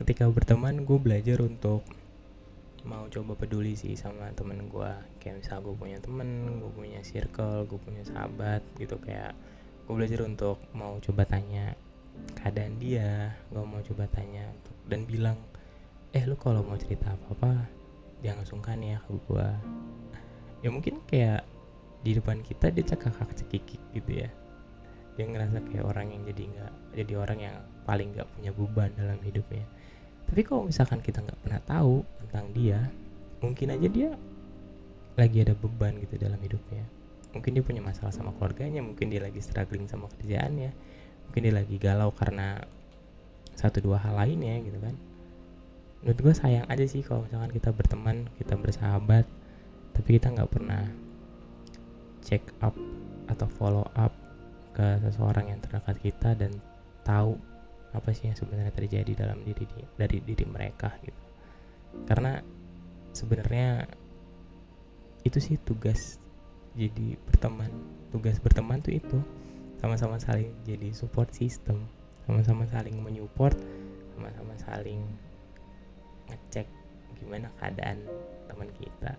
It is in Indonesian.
ketika berteman gue belajar untuk mau coba peduli sih sama temen gue kayak misal gue punya temen gue punya circle gue punya sahabat gitu. Kayak gue belajar untuk mau coba tanya keadaan dia gue mau coba tanya dan bilang eh lu kalau mau cerita apa apa jangan sungkan ya ke gue ya mungkin kayak di depan kita dia cekakak cekikik gitu ya dia ngerasa kayak orang yang jadi nggak jadi orang yang paling nggak punya beban dalam hidupnya. Tapi kalau misalkan kita nggak pernah tahu tentang dia mungkin aja dia lagi ada beban gitu dalam hidupnya. Mungkin dia punya masalah sama keluarganya mungkin dia lagi struggling sama kerjaannya mungkin dia lagi galau karena satu dua hal lainnya gitu kan. Menurut gue sayang aja sih kalau misalkan kita berteman kita bersahabat tapi kita nggak pernah check up atau follow up ke seseorang yang terdekat kita dan tahu apa sih yang sebenarnya terjadi dalam diri dari diri mereka gitu. Karena sebenarnya itu sih tugas jadi berteman tugas berteman tuh itu sama-sama saling jadi support system sama-sama saling menyupport sama-sama saling ngecek gimana keadaan teman kita